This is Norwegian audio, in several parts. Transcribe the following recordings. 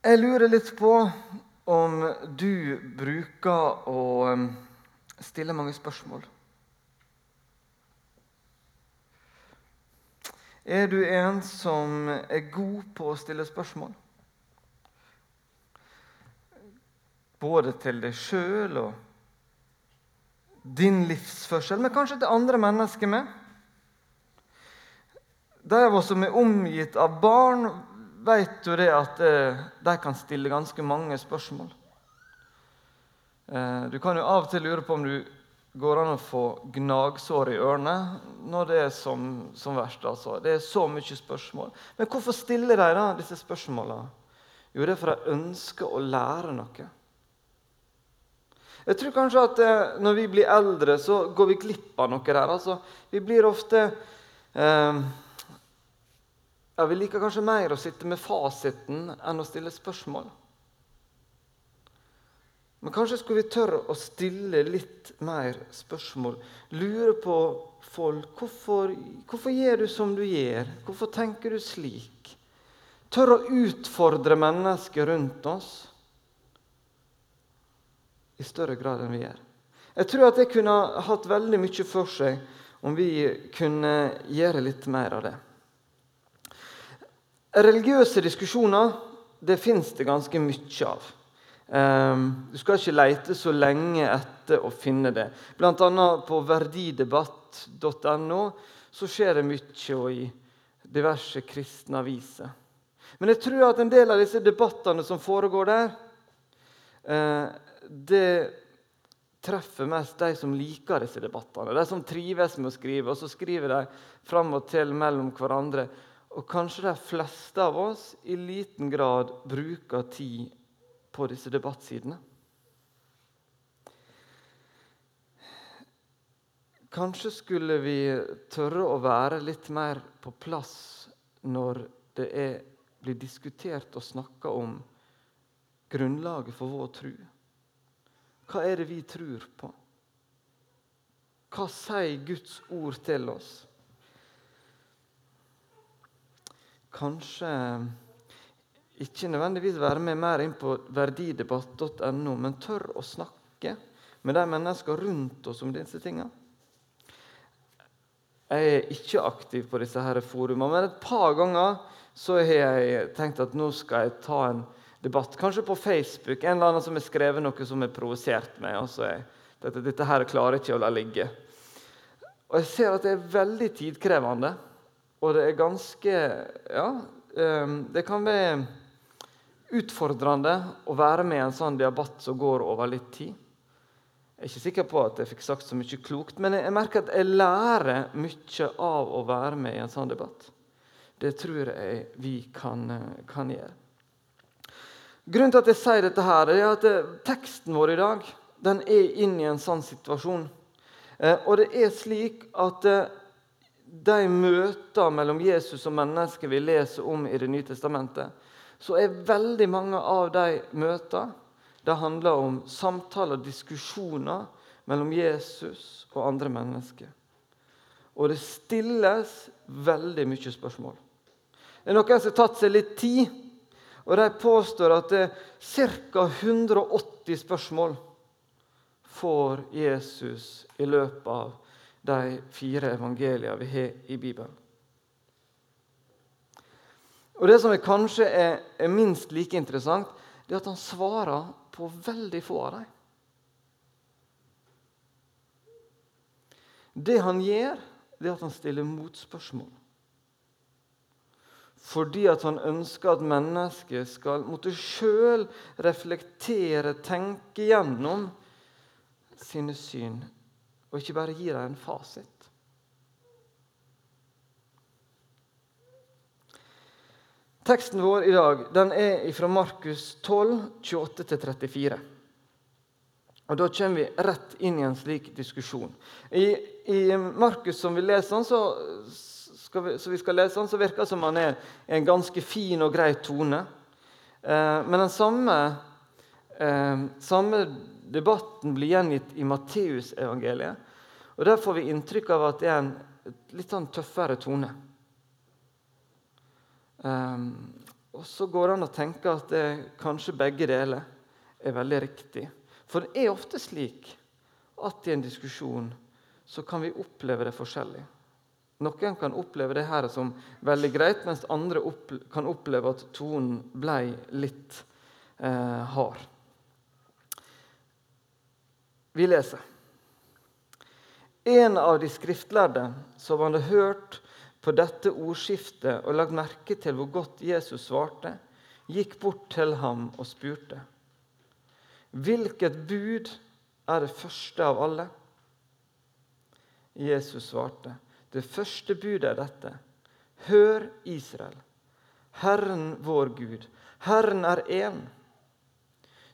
Jeg lurer litt på om du bruker å um, stille mange spørsmål. Er du en som er god på å stille spørsmål? Både til deg sjøl og din livsførsel, men kanskje til andre mennesker med. De av oss som er omgitt av barn, vet jo det at eh, de kan stille ganske mange spørsmål. Eh, du kan jo av og til lure på om du går an å få gnagsår i ørene når det er som, som verst. Altså. Det er så mye spørsmål. Men hvorfor stiller de da disse spørsmåla? Jo, det er for de ønsker å lære noe. Jeg tror kanskje at eh, når vi blir eldre, så går vi glipp av noe der. Altså, vi blir ofte eh, ja, Vi liker kanskje mer å sitte med fasiten enn å stille spørsmål. Men kanskje skulle vi tørre å stille litt mer spørsmål. Lure på folk. Hvorfor, hvorfor gjør du som du gjør? Hvorfor tenker du slik? Tørre å utfordre mennesker rundt oss i større grad enn vi gjør. Jeg tror at det kunne hatt veldig mye for seg om vi kunne gjøre litt mer av det. Religiøse diskusjoner det fins det ganske mye av. Um, du skal ikke lete så lenge etter å finne det. Blant annet på verdidebatt.no så skjer det mye i diverse kristne aviser. Men jeg tror at en del av disse debattene som foregår der, uh, det treffer mest de som liker disse debattene. De som trives med å skrive, og så skriver de fram og til mellom hverandre og kanskje de fleste av oss i liten grad bruker tid på disse debattsidene. Kanskje skulle vi tørre å være litt mer på plass når det er, blir diskutert og snakka om grunnlaget for vår tro. Hva er det vi tror på? Hva sier Guds ord til oss? Kanskje ikke nødvendigvis være med mer inn på verdidebatt.no, men tør å snakke med de mennesker rundt oss om disse tingene. Jeg er ikke aktiv på disse her forumene, men et par ganger så har jeg tenkt at nå skal jeg ta en debatt. Kanskje på Facebook. En eller annen som har skrevet noe som har provosert meg. og så er dette, dette her klarer jeg ikke å la ligge. Og Jeg ser at det er veldig tidkrevende. Og det er ganske Ja, ehm, det kan være utfordrende å være med i en sånn debatt som går over litt tid. Jeg er ikke sikker på at jeg fikk sagt så mye klokt, men jeg merker at jeg lærer mye av å være med i en sånn debatt. Det tror jeg vi kan, kan gjøre. Grunnen til at jeg sier dette, her, er at eh, teksten vår i dag den er inne i en sånn situasjon. Eh, og det er slik at eh, de møtene mellom Jesus og mennesker vi leser om i Det nye testamentet, så er veldig mange av de møtene det handler om samtaler og diskusjoner mellom Jesus og andre mennesker. Og det stilles veldig mye spørsmål. Det er noen som har tatt seg litt tid, og de påstår at det er ca. 180 spørsmål får Jesus i løpet av de fire evangeliene vi har i Bibelen. Og Det som er kanskje er, er minst like interessant, det er at han svarer på veldig få av dem. Det han gjør, det er at han stiller motspørsmål. Fordi at han ønsker at mennesket skal måtte sjøl reflektere, tenke gjennom sine syn og ikke bare gir dem en fasit. Teksten vår i dag den er fra Markus 12, 28-34. Og Da kommer vi rett inn i en slik diskusjon. I, i Markus, som vi leser så, vi, så vi skal lese han, så virker det som han er en ganske fin og grei tone. Eh, men den samme, samme debatten blir gjengitt i Matteusevangeliet. Og Der får vi inntrykk av at det er en litt sånn tøffere tone. Um, Og så går det an å tenke at det, kanskje begge deler er veldig riktig. For det er ofte slik at i en diskusjon så kan vi oppleve det forskjellig. Noen kan oppleve det her som veldig greit, mens andre kan oppleve at tonen ble litt eh, hard. Vi leser. En av de skriftlærde som hadde hørt på dette ordskiftet og lagt merke til hvor godt Jesus svarte, gikk bort til ham og spurte. Hvilket bud er det første av alle? Jesus svarte. Det første budet er dette. Hør, Israel. Herren vår Gud. Herren er én.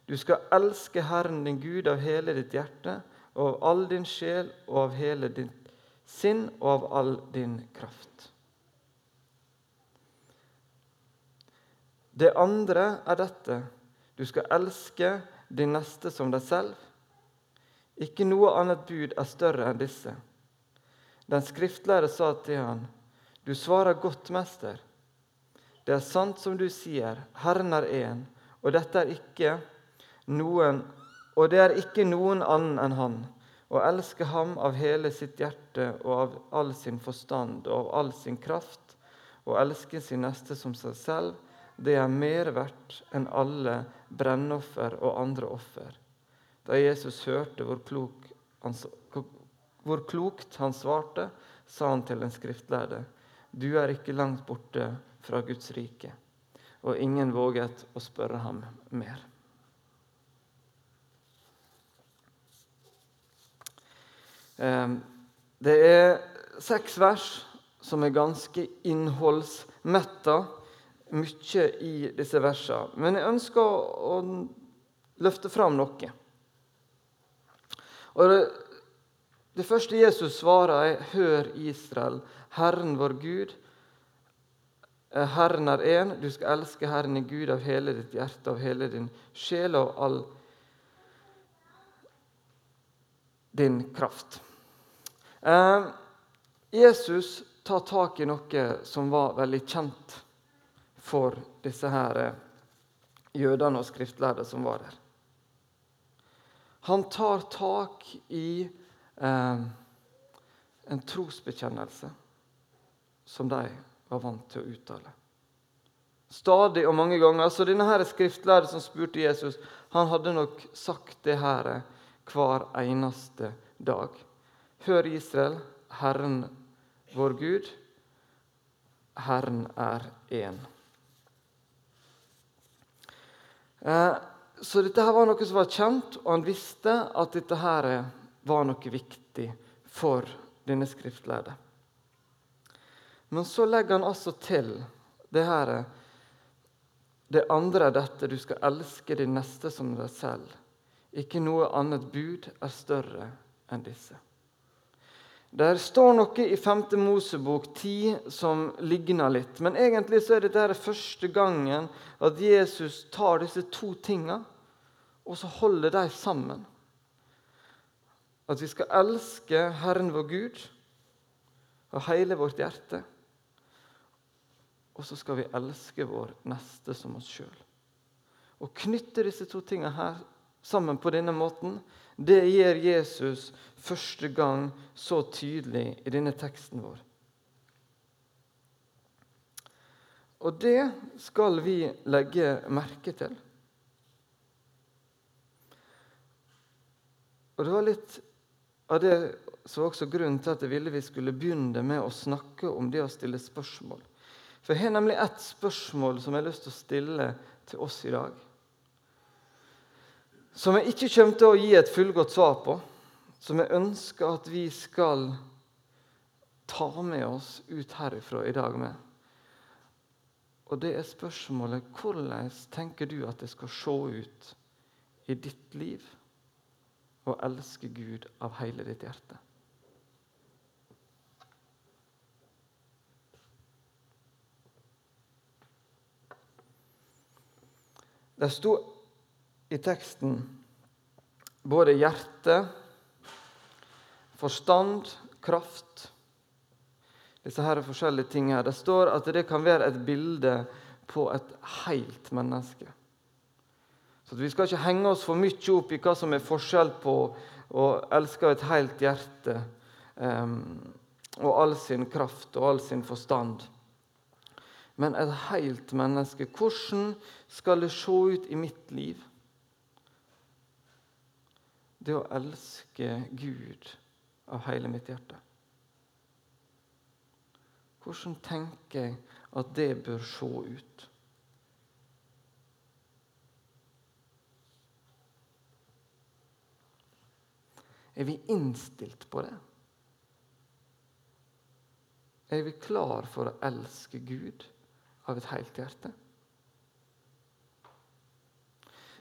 Du skal elske Herren din Gud av hele ditt hjerte og av all din sjel og av hele ditt sinn og av all din kraft. Det andre er dette. Du skal elske din neste som deg selv. Ikke noe annet bud er større enn disse. Den skriftlære sa til han, Du svarer godt, mester. Det er sant som du sier, Herren er én, og dette er ikke noen og det er ikke noen annen enn Han. Å elske ham av hele sitt hjerte og av all sin forstand og av all sin kraft, og elske sin neste som seg selv, det er mer verdt enn alle brennoffer og andre offer. Da Jesus hørte hvor klok han, hvor klokt han svarte, sa han til den skriftlærde.: Du er ikke langt borte fra Guds rike. Og ingen våget å spørre ham mer. Det er seks vers som er ganske innholdsmetta. Mye i disse versene. Men jeg ønsker å løfte fram noe. Og det det første Jesus svarer, er 'Hør, Israel, Herren vår Gud'. Eh, Herren er én. Du skal elske Herren i Gud av hele ditt hjerte, av hele din sjel og all din kraft. Eh, Jesus tar tak i noe som var veldig kjent for disse her eh, jødene og skriftlærde som var der. Han tar tak i eh, en trosbekjennelse som de var vant til å uttale. Stadig og mange ganger. Så denne her skriftlæreren som spurte Jesus, han hadde nok sagt det her hver eneste dag. Hør, Israel, Herren vår Gud, Herren er én. Eh, så dette her var noe som var kjent, og han visste at dette her var noe viktig for denne skriftlærde. Men så legger han altså til det her Det andre er dette du skal elske din neste som deg selv. Ikke noe annet bud er større enn disse. Der står noe i 5. Mosebok 10 som ligner litt. Men egentlig så er dette første gangen at Jesus tar disse to tinga og så holder de sammen. At vi skal elske Herren vår Gud av hele vårt hjerte. Og så skal vi elske vår neste som oss sjøl. Å knytte disse to tingene her sammen på denne måten, det gjør Jesus første gang så tydelig i denne teksten vår. Og det skal vi legge merke til. Og Det var litt av det som var grunnen til at jeg ville vi skulle begynne med å snakke om det å stille spørsmål. For Jeg har nemlig ett spørsmål som jeg har lyst til å stille til oss i dag. Som jeg ikke kommer til å gi et fullgodt svar på. Som jeg ønsker at vi skal ta med oss ut herifra i dag med. Og det er spørsmålet hvordan tenker du at det skal se ut i ditt liv? og elske Gud av hele ditt hjerte. Det sto i teksten både hjerte, forstand, kraft Disse her forskjellige tingene. Det står at det kan være et bilde på et helt menneske. Så Vi skal ikke henge oss for mye opp i hva som er forskjell på å elske et helt hjerte um, og all sin kraft og all sin forstand. Men et helt menneske. Hvordan skal det se ut i mitt liv? Det å elske Gud av hele mitt hjerte. Hvordan tenker jeg at det bør se ut? Er vi innstilt på det? Er vi klar for å elske Gud av et helt hjerte?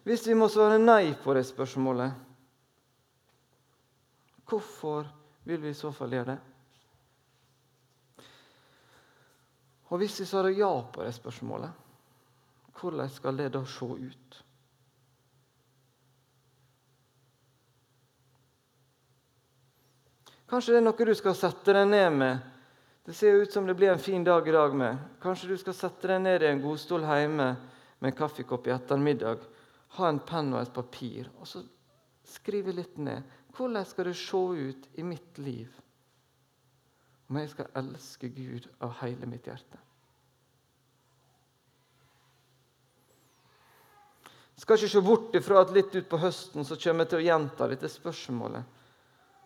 Hvis vi må svare nei på det spørsmålet, hvorfor vil vi i så fall gjøre det? Og hvis vi svarer ja på det spørsmålet, hvordan skal det da se ut? Kanskje det er noe du skal sette deg ned med. Det ser ut som det blir en fin dag i dag med. Kanskje du skal sette deg ned i en godstol hjemme med en kaffekopp i ettermiddag. Ha en penn og et papir, og så skrive litt ned. Hvordan skal det se ut i mitt liv om jeg skal elske Gud av hele mitt hjerte? Jeg skal ikke se bort ifra at litt utpå høsten så kommer jeg til å gjenta dette spørsmålet.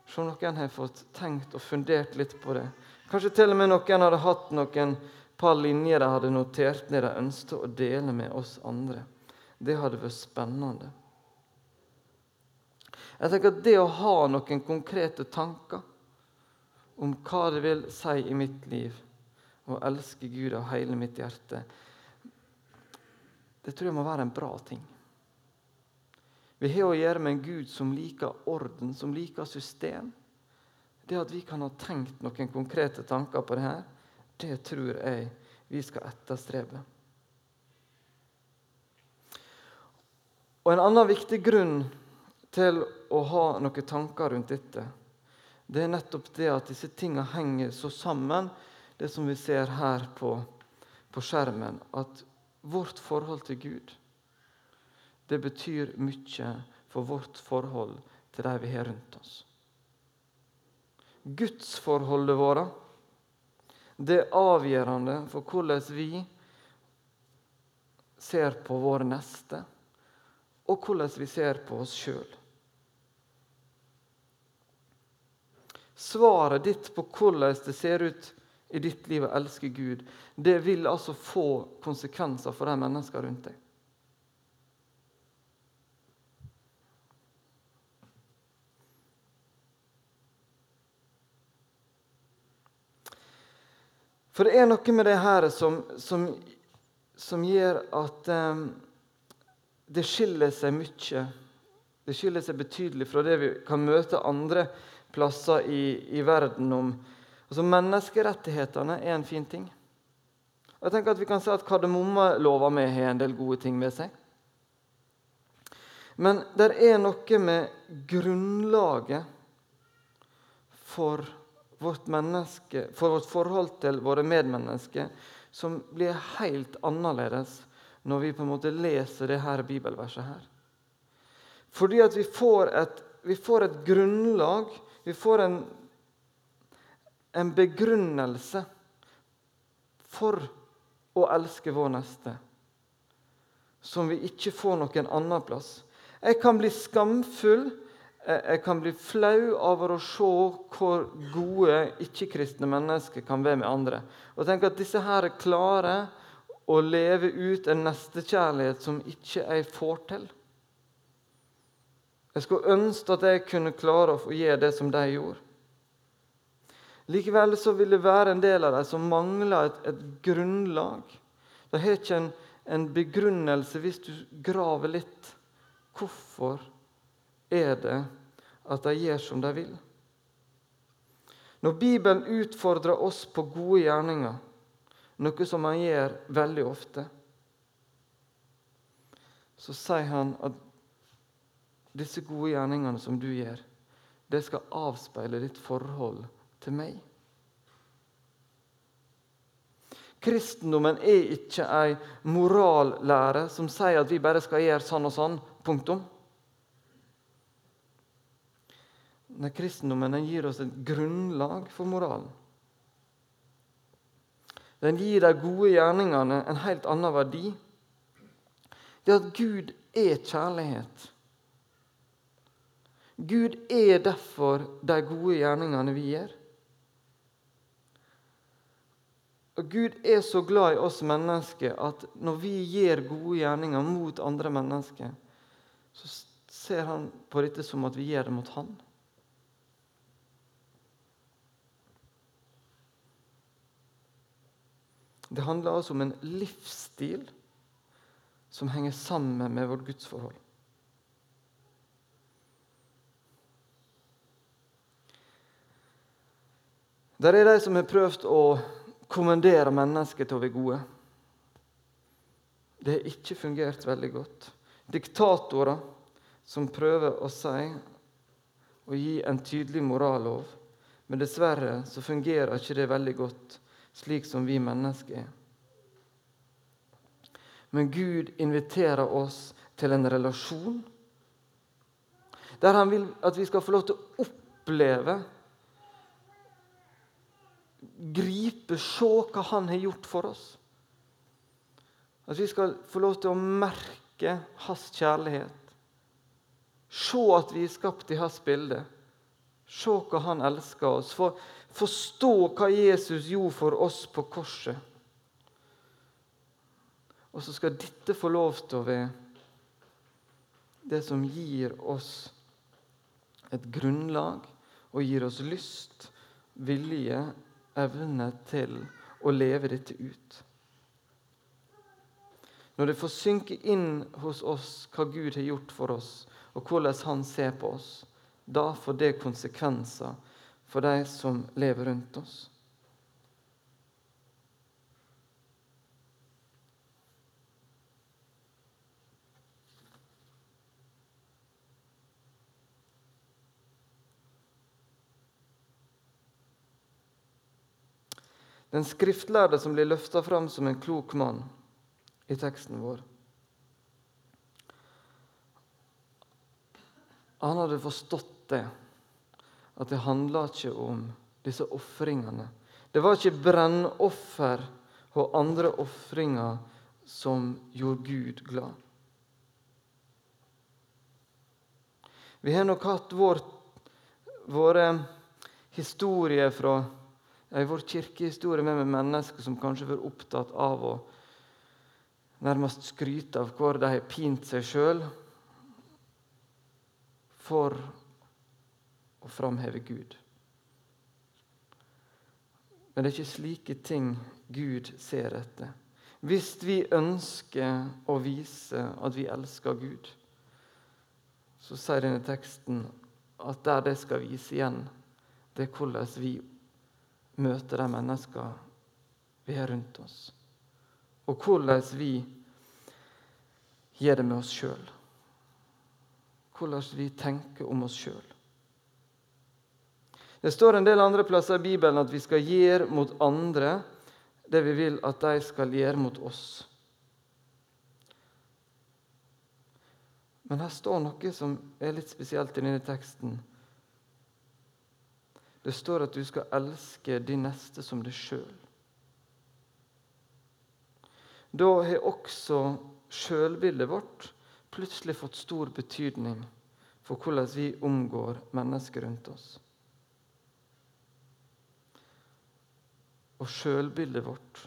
Se om noen har fått tenkt og fundert litt på det. Kanskje til og med noen hadde hatt noen par linjer de hadde notert ned de ønsket å dele med oss andre. Det hadde vært spennende. Jeg tenker at Det å ha noen konkrete tanker om hva det vil si i mitt liv å elske Gud av hele mitt hjerte, det tror jeg må være en bra ting. Vi har å gjøre med en Gud som liker orden, som liker system. Det at vi kan ha tenkt noen konkrete tanker på det her, det tror jeg vi skal etterstrebe. Og En annen viktig grunn til å ha noen tanker rundt dette, det er nettopp det at disse tingene henger så sammen, det som vi ser her på, på skjermen. At vårt forhold til Gud det betyr mye for vårt forhold til de vi har rundt oss. Gudsforholdet vårt det er avgjørende for hvordan vi ser på våre neste, og hvordan vi ser på oss sjøl. Svaret ditt på hvordan det ser ut i ditt liv å elske Gud, det vil altså få konsekvenser for de menneskene rundt deg. For det er noe med det her som, som, som gjør at um, det skiller seg mye. Det skiller seg betydelig fra det vi kan møte andre plasser i, i verden om. Altså, menneskerettighetene er en fin ting. Og jeg tenker at Vi kan si at kardemommelova med har en del gode ting med seg. Men det er noe med grunnlaget for vårt menneske, for vårt forhold til våre medmennesker som blir helt annerledes når vi på en måte leser det her bibelverset her. Fordi at vi får et, vi får et grunnlag, vi får en, en begrunnelse for å elske vår neste som vi ikke får noen annen plass. Jeg kan bli skamfull jeg kan bli flau over å se hvor gode ikke-kristne mennesker kan være med andre. Og tenke at disse her klarer å leve ut en nestekjærlighet som ikke jeg får til. Jeg skulle ønske at jeg kunne klare å få gjøre det som de gjorde. Likevel så vil det være en del av dem som mangler et, et grunnlag. De har ikke en, en begrunnelse hvis du graver litt. Hvorfor er det at de gjør som de vil. Når Bibelen utfordrer oss på gode gjerninger, noe som han gjør veldig ofte, så sier han at disse gode gjerningene som du gjør, det skal avspeile ditt forhold til meg. Kristendommen er ikke ei morallære som sier at vi bare skal gjøre sånn og sånn. Punktum. Nei, Kristendommen den gir oss et grunnlag for moralen. Den gir de gode gjerningene en helt annen verdi. Det at Gud er kjærlighet. Gud er derfor de gode gjerningene vi gjør. Og Gud er så glad i oss mennesker at når vi gjør gode gjerninger mot andre mennesker, så ser han på dette som at vi gjør det mot han. Det handler altså om en livsstil som henger sammen med vårt gudsforhold. Der er de som har prøvd å kommandere mennesker til å være gode. Det har ikke fungert veldig godt. Diktatorer som prøver å si og gi en tydelig morallov. Men dessverre så fungerer ikke det veldig godt slik som vi mennesker er. Men Gud inviterer oss til en relasjon der han vil at vi skal få lov til å oppleve gripe, se hva han har gjort for oss. At vi skal få lov til å merke hans kjærlighet. Se at vi er skapt i hans bilde. Se hva han elsker oss. For, forstå hva Jesus gjorde for oss på korset. Og så skal dette få lov til å være det som gir oss et grunnlag og gir oss lyst, vilje evne til å leve dette ut. Når det får synke inn hos oss hva Gud har gjort for oss, og hvordan Han ser på oss, da får det konsekvenser for de som lever rundt oss. Den skriftlærde som blir løfta fram som en klok mann i teksten vår. Han hadde forstått det, at det handla ikke om disse ofringene. Det var ikke brennoffer og andre ofringer som gjorde Gud glad. Vi har nok hatt vår, våre historier fra i vår kirkehistorie med, med mennesker som kanskje har vært opptatt av å nærmest skryte av hvor de har pint seg sjøl for å framheve Gud. Men det er ikke slike ting Gud ser etter. Hvis vi ønsker å vise at vi elsker Gud, så sier denne teksten at der det skal vise igjen, det er hvordan vi møte de menneskene vi har rundt oss. Og hvordan vi gjør det med oss sjøl. Hvordan vi tenker om oss sjøl. Det står en del andre plasser i Bibelen at vi skal gjøre mot andre det vi vil at de skal gjøre mot oss. Men her står noe som er litt spesielt i denne teksten. Det står at du skal elske din neste som deg sjøl. Da har også sjølbildet vårt plutselig fått stor betydning for hvordan vi omgår mennesker rundt oss. Og sjølbildet vårt,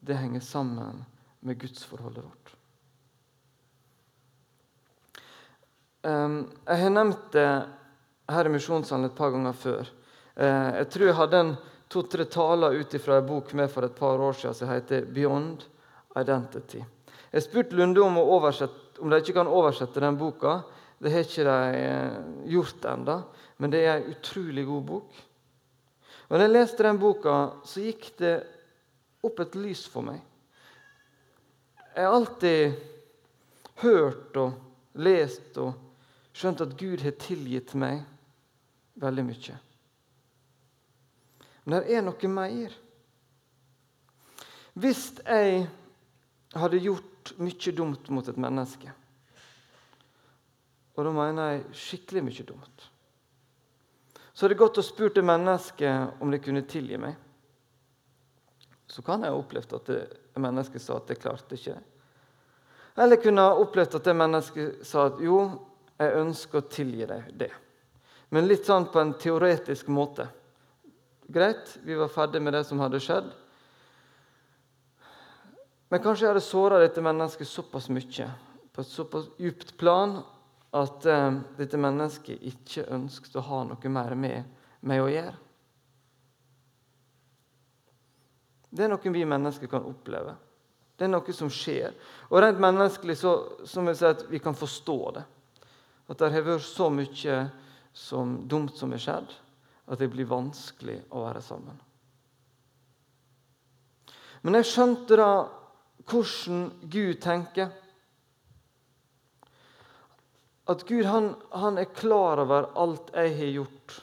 det henger sammen med gudsforholdet vårt. Jeg har nevnt det her i Misjonssalen et par ganger før. Eh, jeg tror jeg hadde en to-tre taler ut fra en bok med for et par år siden som heter 'Beyond Identity'. Jeg spurte Lunde om, om, de ikke kan oversette den boka. Det har ikke de eh, gjort ennå, men det er en utrolig god bok. Og når jeg leste den boka, så gikk det opp et lys for meg. Jeg har alltid hørt og lest og skjønt at Gud har tilgitt meg veldig mye. Men det er noe mer. Hvis jeg hadde gjort mye dumt mot et menneske, og da mener jeg skikkelig mye dumt, så hadde jeg gått og spurt det mennesket om det kunne tilgi meg. Så kan jeg ha opplevd at det mennesket sa at det klarte ikke. Eller kunne ha opplevd at det mennesket sa at jo, jeg ønsker å tilgi deg det. Men litt sånn på en teoretisk måte. Greit, vi var ferdig med det som hadde skjedd. Men kanskje jeg hadde såra dette mennesket såpass mye, på et såpass djupt plan, at eh, dette mennesket ikke ønsket å ha noe mer med meg å gjøre. Det er noe vi mennesker kan oppleve. Det er noe som skjer. Og rent menneskelig så, så må jeg si at vi kan forstå det. At det har vært så mye som dumt som har skjedd, at det blir vanskelig å være sammen. Men jeg skjønte da hvordan Gud tenker. At Gud han, han er klar over alt jeg har gjort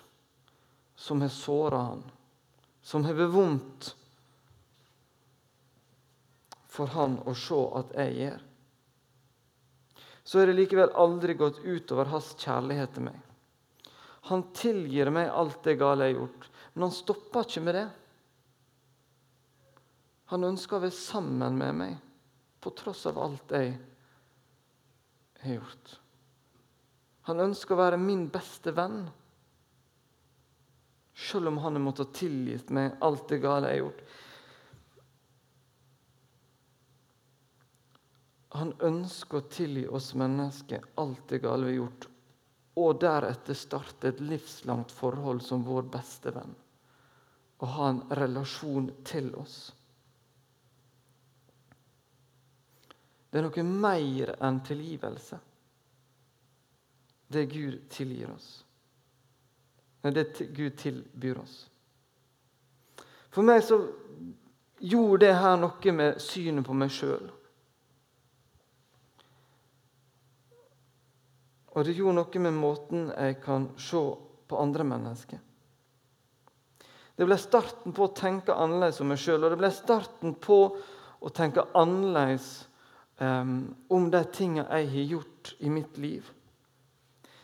som har såra han, som har vondt for han å se at jeg gjør. Så har det likevel aldri gått utover hans kjærlighet til meg. Han tilgir meg alt det gale jeg har gjort, men han stopper ikke med det. Han ønsker å være sammen med meg på tross av alt jeg har gjort. Han ønsker å være min beste venn, selv om han har måttet tilgitt meg alt det gale jeg har gjort. Han ønsker å tilgi oss mennesker alt det gale vi har gjort, og deretter starte et livslangt forhold som vår beste venn. Og ha en relasjon til oss. Det er noe mer enn tilgivelse. Det Gud tilgir oss. Nei, det Gud tilbyr oss. For meg så gjorde det her noe med synet på meg sjøl. Og det gjorde noe med måten jeg kan se på andre mennesker. Det ble starten på å tenke annerledes om meg sjøl, og det ble starten på å tenke annerledes um, om de tingene jeg har gjort i mitt liv.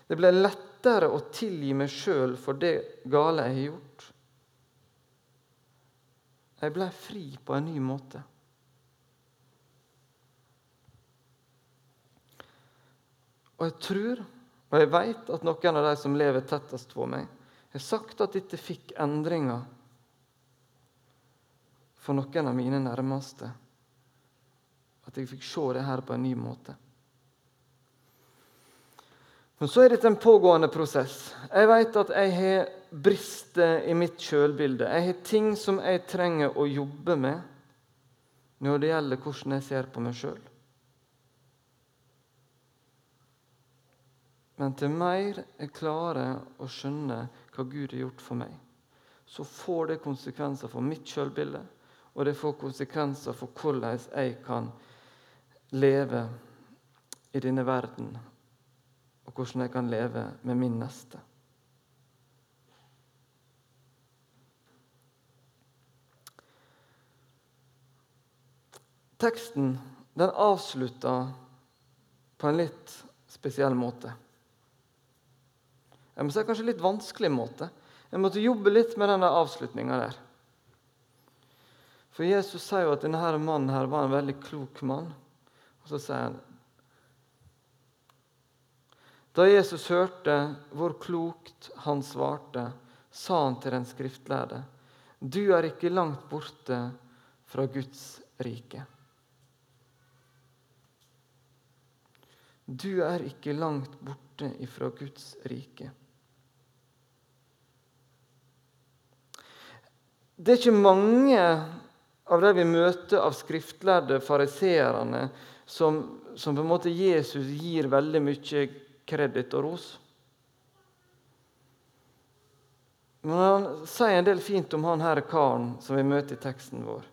Det ble lettere å tilgi meg sjøl for det gale jeg har gjort. Jeg ble fri på en ny måte. Og jeg tror, og jeg vet, at noen av de som lever tettest på meg, har sagt at dette fikk endringer for noen av mine nærmeste. At jeg fikk se det her på en ny måte. Men så er dette en pågående prosess. Jeg vet at jeg har brister i mitt sjølbilde. Jeg har ting som jeg trenger å jobbe med når det gjelder hvordan jeg ser på meg sjøl. Men til mer jeg klarer å skjønne hva Gud har gjort for meg, så får det konsekvenser for mitt sjølbilde, og det får konsekvenser for hvordan jeg kan leve i denne verden, og hvordan jeg kan leve med min neste. Teksten den avslutter på en litt spesiell måte. Jeg må si kanskje litt vanskelig måte. Jeg måtte jobbe litt med denne avslutninga der. For Jesus sier jo at denne mannen her var en veldig klok mann. Og så sier han Da Jesus hørte hvor klokt han svarte, sa han til den skriftlærde.: Du er ikke langt borte fra Guds rike. Du er ikke langt borte ifra Guds rike. Det er ikke mange av de vi møter av skriftlærde fariseerne, som, som, på en måte Jesus gir veldig mye kreditt og ros. Men han sier en del fint om han her karen som vi møter i teksten vår.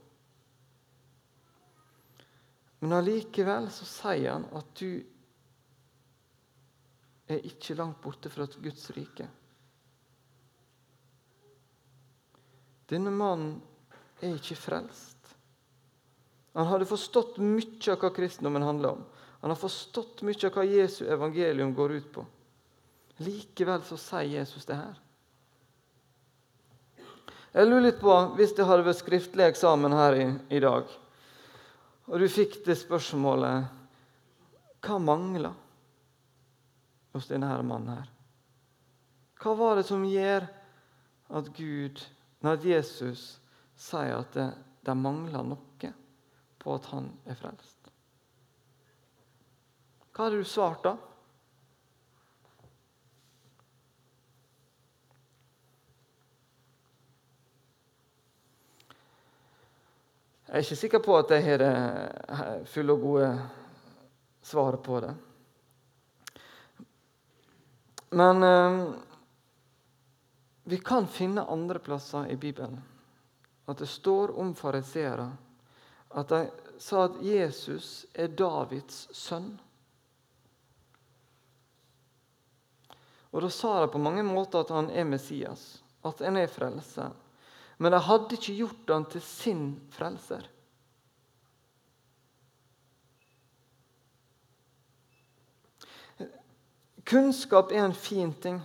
Men allikevel så sier han at du er ikke langt borte fra Guds rike. Denne mannen er ikke frelst. Han hadde forstått mye av hva kristendommen handler om. Han har forstått mye av hva Jesu evangelium går ut på. Likevel så sier Jesus det her. Jeg lurer litt på, Hvis det hadde vært skriftlig eksamen her i, i dag, og du fikk det spørsmålet Hva mangler hos denne mannen her? Hva var det som gjør at Gud, når Jesus sier at det, det mangler noe på at han er frelst? Hva hadde du svart da? Jeg er ikke sikker på at jeg har fulle og gode svaret på det. Men eh, vi kan finne andre plasser i Bibelen at det står om fariseere at de sa at Jesus er Davids sønn. Og Da sa de på mange måter at han er Messias, at han er frelseren. Men de hadde ikke gjort han til sin frelser. Kunnskap er en fin ting.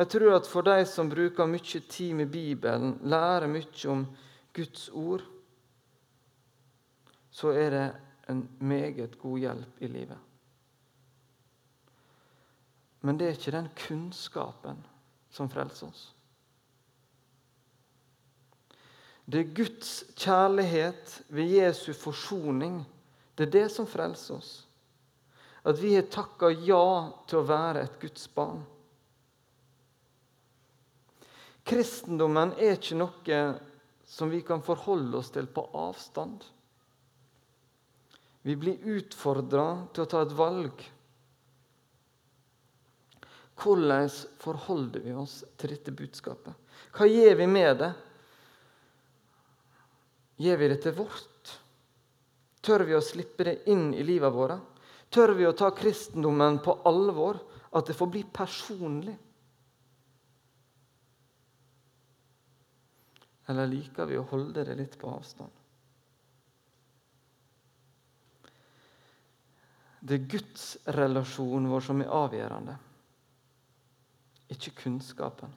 Jeg tror at For de som bruker mye tid med Bibelen, lærer mye om Guds ord, så er det en meget god hjelp i livet. Men det er ikke den kunnskapen som frelser oss. Det er Guds kjærlighet ved Jesu forsoning. Det er det som frelser oss. At vi har takka ja til å være et Guds barn. Kristendommen er ikke noe som vi kan forholde oss til på avstand. Vi blir utfordra til å ta et valg. Hvordan forholder vi oss til dette budskapet? Hva gjør vi med det? Gjør vi det til vårt? Tør vi å slippe det inn i livet vårt? Tør vi å ta kristendommen på alvor, at det får bli personlig? Eller liker vi å holde det litt på avstand? Det er gudsrelasjonen vår som er avgjørende, ikke kunnskapen.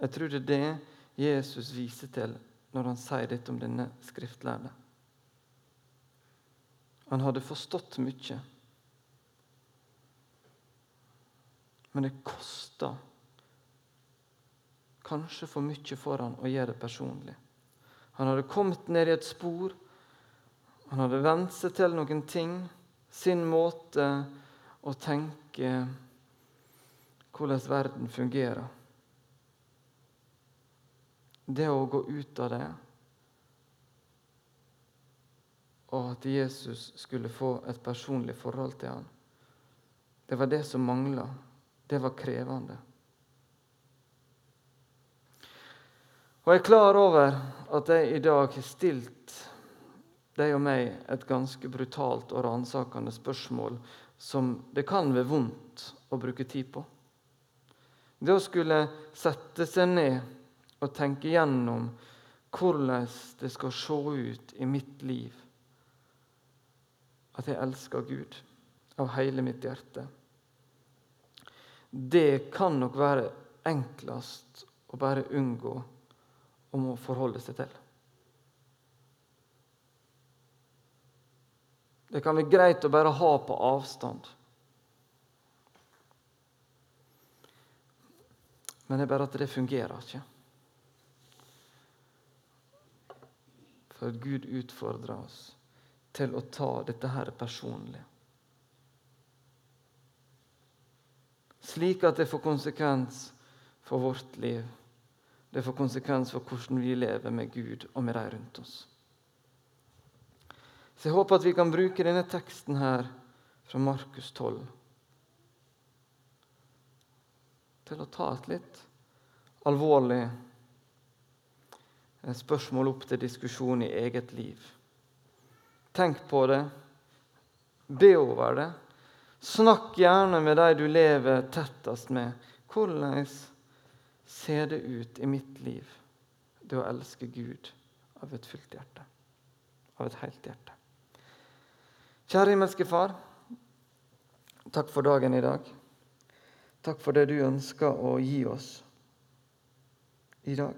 Jeg tror det er det Jesus viser til når han sier dette om denne skriftlærde. Han hadde forstått mye, men det kosta kanskje for mye for han å gjøre det personlig. Han hadde kommet ned i et spor. Han hadde vent seg til noen ting, sin måte å tenke hvordan verden fungerer det å gå ut av det og at Jesus skulle få et personlig forhold til ham. Det var det som mangla. Det var krevende. Og jeg er klar over at jeg i dag har stilt deg og meg et ganske brutalt og ransakende spørsmål som det kan være vondt å bruke tid på. Det å skulle sette seg ned og tenke gjennom hvordan det skal se ut i mitt liv at jeg elsker Gud av hele mitt hjerte. Det kan nok være enklest å bare unngå om å forholde seg til. Det kan være greit å bare ha på avstand. Men det er bare at det fungerer ikke. for Gud utfordrer oss til å ta dette her personlig. Slik at det får konsekvens for vårt liv. Det får konsekvens for hvordan vi lever med Gud og med de rundt oss. Så Jeg håper at vi kan bruke denne teksten her fra Markus 12 til å ta et litt alvorlig spørsmål opp til diskusjon i eget liv. Tenk på det. Be over det. Snakk gjerne med de du lever tettest med. Hvordan ser det ut i mitt liv, det å elske Gud av et fullt hjerte. Av et helt hjerte. Kjære himmelske Far. Takk for dagen i dag. Takk for det du ønsker å gi oss i dag.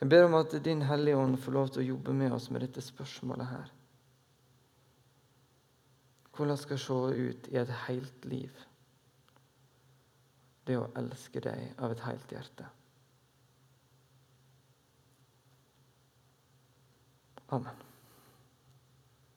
Jeg ber om at Din Hellige Ånd får lov til å jobbe med oss med dette spørsmålet her. Hvordan skal det se ut i et helt liv? Det å elske deg av et helt hjerte. Amen.